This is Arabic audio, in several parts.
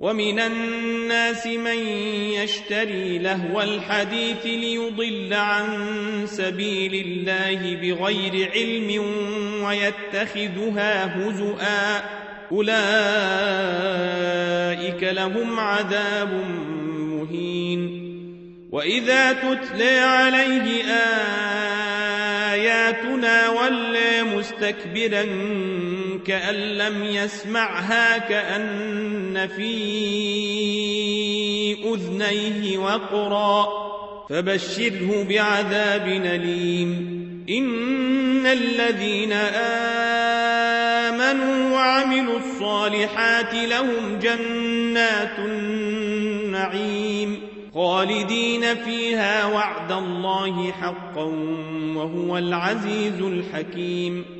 ومن الناس من يشتري لهو الحديث ليضل عن سبيل الله بغير علم ويتخذها هزؤا. أولئك لهم عذاب مهين. وإذا تتلى عليه آياتنا ولى مستكبرا كأن لم يسمعها كأن في أذنيه وقرا. فبشره بعذاب أليم. إن الذين آمنوا وعملوا الصالحات لهم جنات النعيم خالدين فيها وعد الله حقا وهو العزيز الحكيم.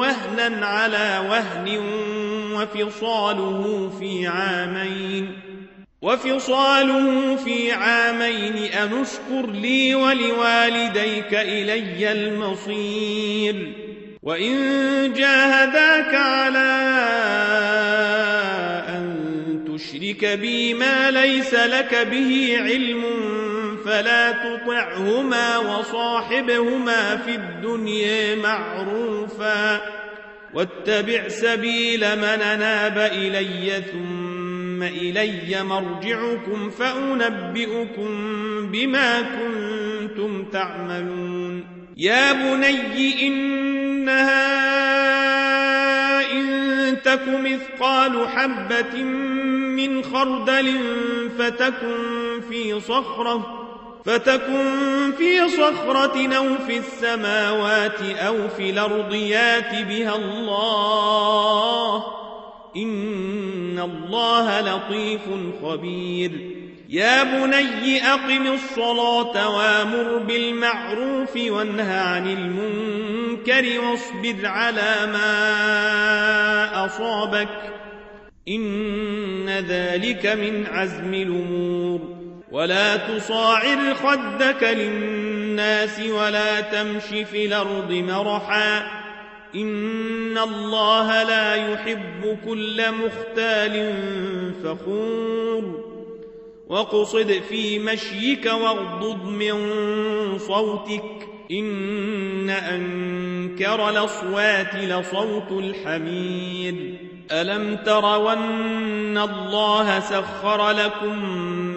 وهنا على وهن وفصاله في عامين. وفصاله في عامين أن اشكر لي ولوالديك إلي المصير. وإن جاهداك على أن تشرك بي ما ليس لك به علم فلا تطعهما وصاحبهما في الدنيا معروفا. واتبع سبيل من ناب إلي ثم إلي مرجعكم فأنبئكم بما كنتم تعملون. يا بني إنها إن تك مثقال حبة من خردل فتكن في صخرة فتكن في صخرة أو في السماوات أو في الأرض يات بها الله إن الله لطيف خبير. يا بني أقم الصلاة وامر بالمعروف وانهى عن المنكر واصبر على ما أصابك إن ذلك من عزم الأمور ولا تصاعر خدك للناس ولا تمش في الأرض مرحا إن الله لا يحب كل مختال فخور واقصد في مشيك واغضض من صوتك إن أنكر الأصوات لصوت الحمير. ألم ترون الله سخر لكم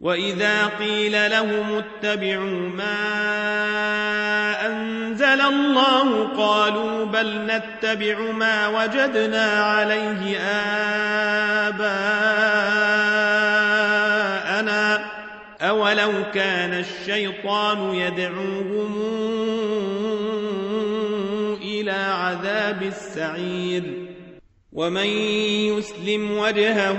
وإذا قيل لهم اتبعوا ما أنزل الله قالوا بل نتبع ما وجدنا عليه آباءنا أولو كان الشيطان يدعوهم إلى عذاب السعير ومن يسلم وجهه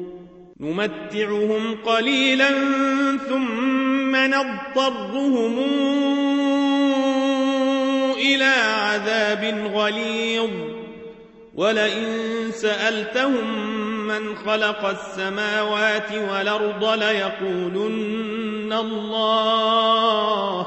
نمتعهم قليلا ثم نضطرهم إلى عذاب غليظ. ولئن سألتهم من خلق السماوات والأرض ليقولن الله.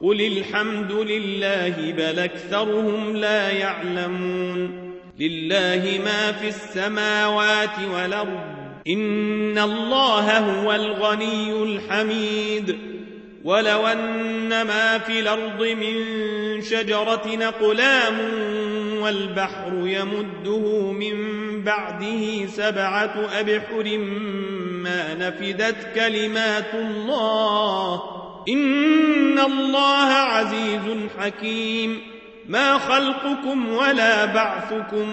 قل الحمد لله بل أكثرهم لا يعلمون. لله ما في السماوات والأرض. إن الله هو الغني الحميد ولو أن ما في الأرض من شجرة نقلام والبحر يمده من بعده سبعة أبحر ما نفدت كلمات الله إن الله عزيز حكيم ما خلقكم ولا بعثكم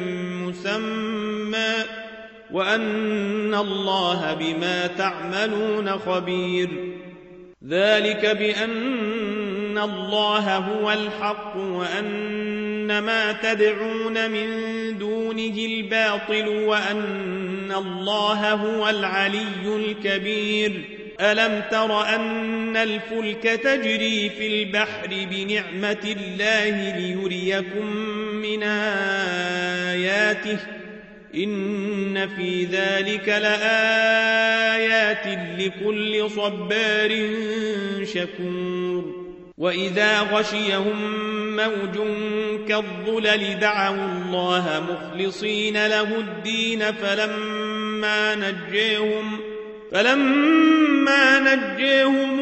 وأن الله بما تعملون خبير. ذلك بأن الله هو الحق وأن ما تدعون من دونه الباطل وأن الله هو العلي الكبير. ألم تر أن الفلك تجري في البحر بنعمة الله ليريكم من آياته إن في ذلك لآيات لكل صبار شكور وإذا غشيهم موج كالظلل دعوا الله مخلصين له الدين فلما نجيهم فلما نجيهم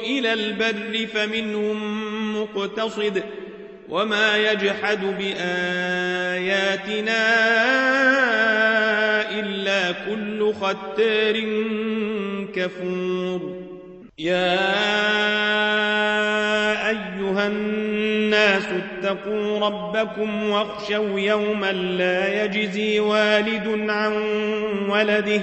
إلى البر فمنهم مقتصد وما يجحد بآياتنا إلا كل ختار كفور يا أيها الناس اتقوا ربكم واخشوا يوما لا يجزي والد عن ولده